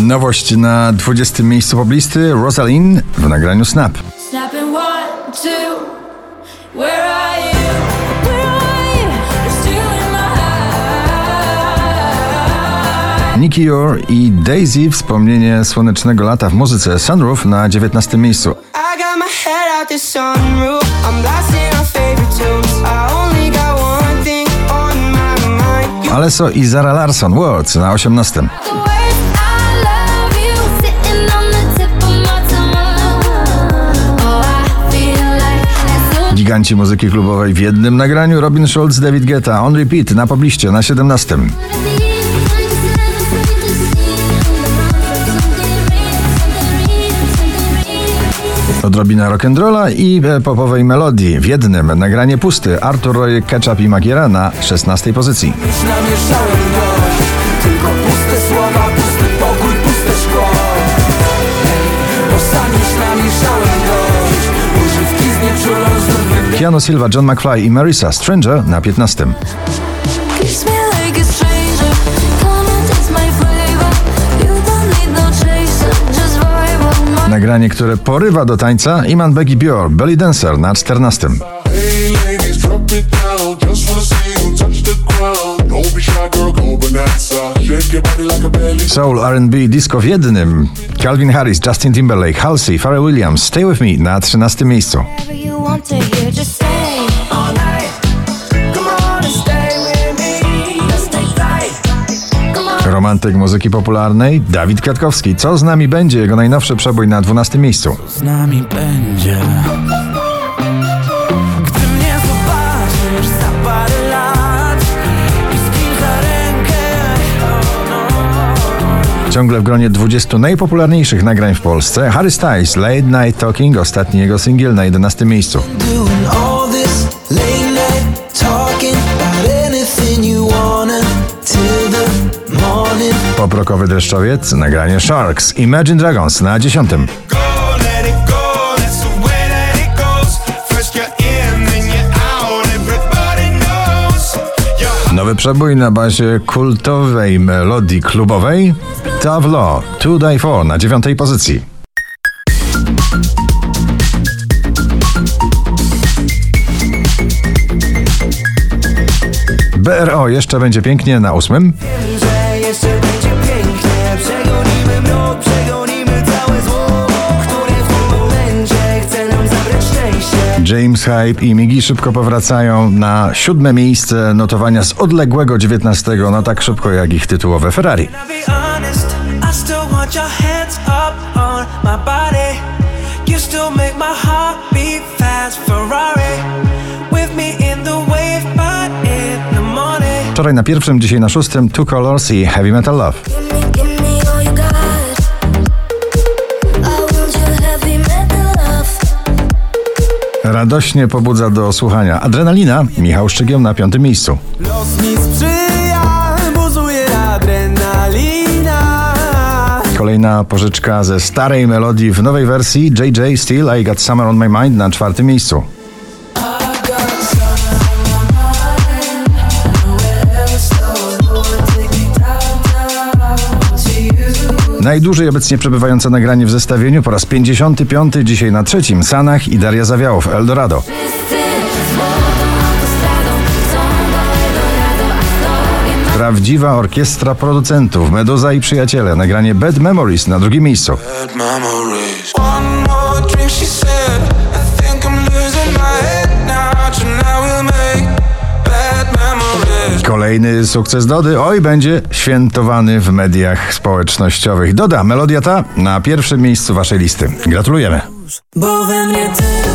Nowość na 20 miejscu poblisty Rosalind w nagraniu Snap. Nicky Yor i Daisy wspomnienie słonecznego lata w muzyce Sunroof na 19 miejscu. Aleso i Zara Larsson Words na 18. Giganci muzyki klubowej w jednym nagraniu Robin Schulz, David Guetta, On Repeat na pobliście na 17. Odrobina rock'n'rolla i e, popowej melodii w jednym nagranie pusty Arthur Roy, Ketchup i Magiera na 16 pozycji. Keanu Silva, John McFly i Marisa Stranger na 15. Kiss me like a stranger. Come and taste my flavor. You don't need no chaser. Just vibe on my Nagranie, które porywa do tańca Iman Becky Bior, Belly Dancer na 14. Hey ladies, Soul R&B disco w jednym. Calvin Harris, Justin Timberlake, Halsey, Pharrell Williams, Stay With Me na 13 miejscu. Romantyk muzyki popularnej Dawid Kwiatkowski. Co z nami będzie? Jego najnowszy przebój na 12 miejscu. z nami będzie Ciągle w gronie 20 najpopularniejszych nagrań w Polsce Harry Styles, Late Night Talking, ostatni jego singiel na 11 miejscu. Poprokowy deszczowiec, nagranie Sharks, Imagine Dragons na 10. Nowy przebój na bazie kultowej melodii klubowej Law, To Die For na 9 pozycji. BRO jeszcze będzie pięknie na 8. James Hype i Migi szybko powracają na siódme miejsce notowania z odległego 19, no tak szybko jak ich tytułowe Ferrari. Wczoraj na pierwszym, dzisiaj na szóstym. Two Colors i Heavy Metal Love. Radośnie pobudza do słuchania Adrenalina, Michał Szczygieł na piątym miejscu. Los mi sprzyja, buzuje adrenalina. Kolejna pożyczka ze starej melodii w nowej wersji JJ Still I Got Summer On My Mind na czwartym miejscu. Najdłużej obecnie przebywające nagranie w zestawieniu po raz 55, dzisiaj na trzecim Sanach i Daria Zawiałow Eldorado. Prawdziwa orkiestra producentów, Meduza i przyjaciele, nagranie Bad Memories na drugim miejscu. Kolejny sukces Dody, oj, będzie świętowany w mediach społecznościowych. Doda, melodia ta na pierwszym miejscu waszej listy. Gratulujemy. Bo we mnie tyle